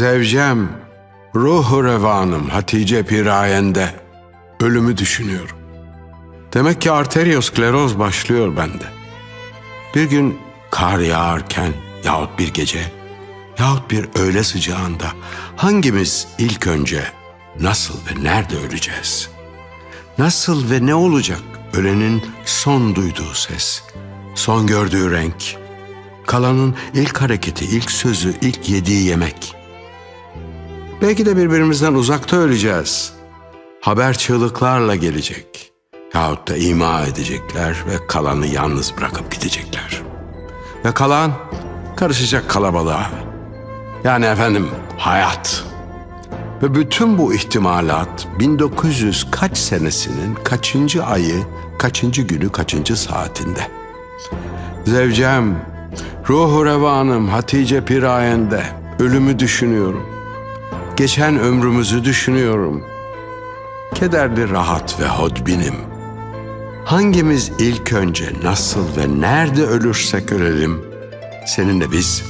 Zevcem, ruhu revanım Hatice Pirayen'de ölümü düşünüyorum. Demek ki arterioskleroz başlıyor bende. Bir gün kar yağarken yahut bir gece yahut bir öğle sıcağında hangimiz ilk önce nasıl ve nerede öleceğiz? Nasıl ve ne olacak ölenin son duyduğu ses, son gördüğü renk, kalanın ilk hareketi, ilk sözü, ilk yediği yemek. Belki de birbirimizden uzakta öleceğiz. Haber çığlıklarla gelecek. Yahut da ima edecekler ve kalanı yalnız bırakıp gidecekler. Ve kalan karışacak kalabalığa. Yani efendim hayat. Ve bütün bu ihtimalat 1900 kaç senesinin kaçıncı ayı, kaçıncı günü, kaçıncı saatinde. Zevcem, ruhu revanım Hatice Pirayen'de ölümü düşünüyorum. Geçen ömrümüzü düşünüyorum. Kederli rahat ve hodbinim. Hangimiz ilk önce nasıl ve nerede ölürsek ölelim, seninle biz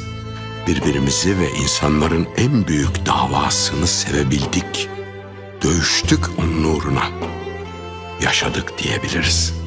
birbirimizi ve insanların en büyük davasını sevebildik. Dövüştük onun uğruna. Yaşadık diyebiliriz.''